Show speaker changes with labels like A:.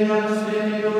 A: Dievos, servisi,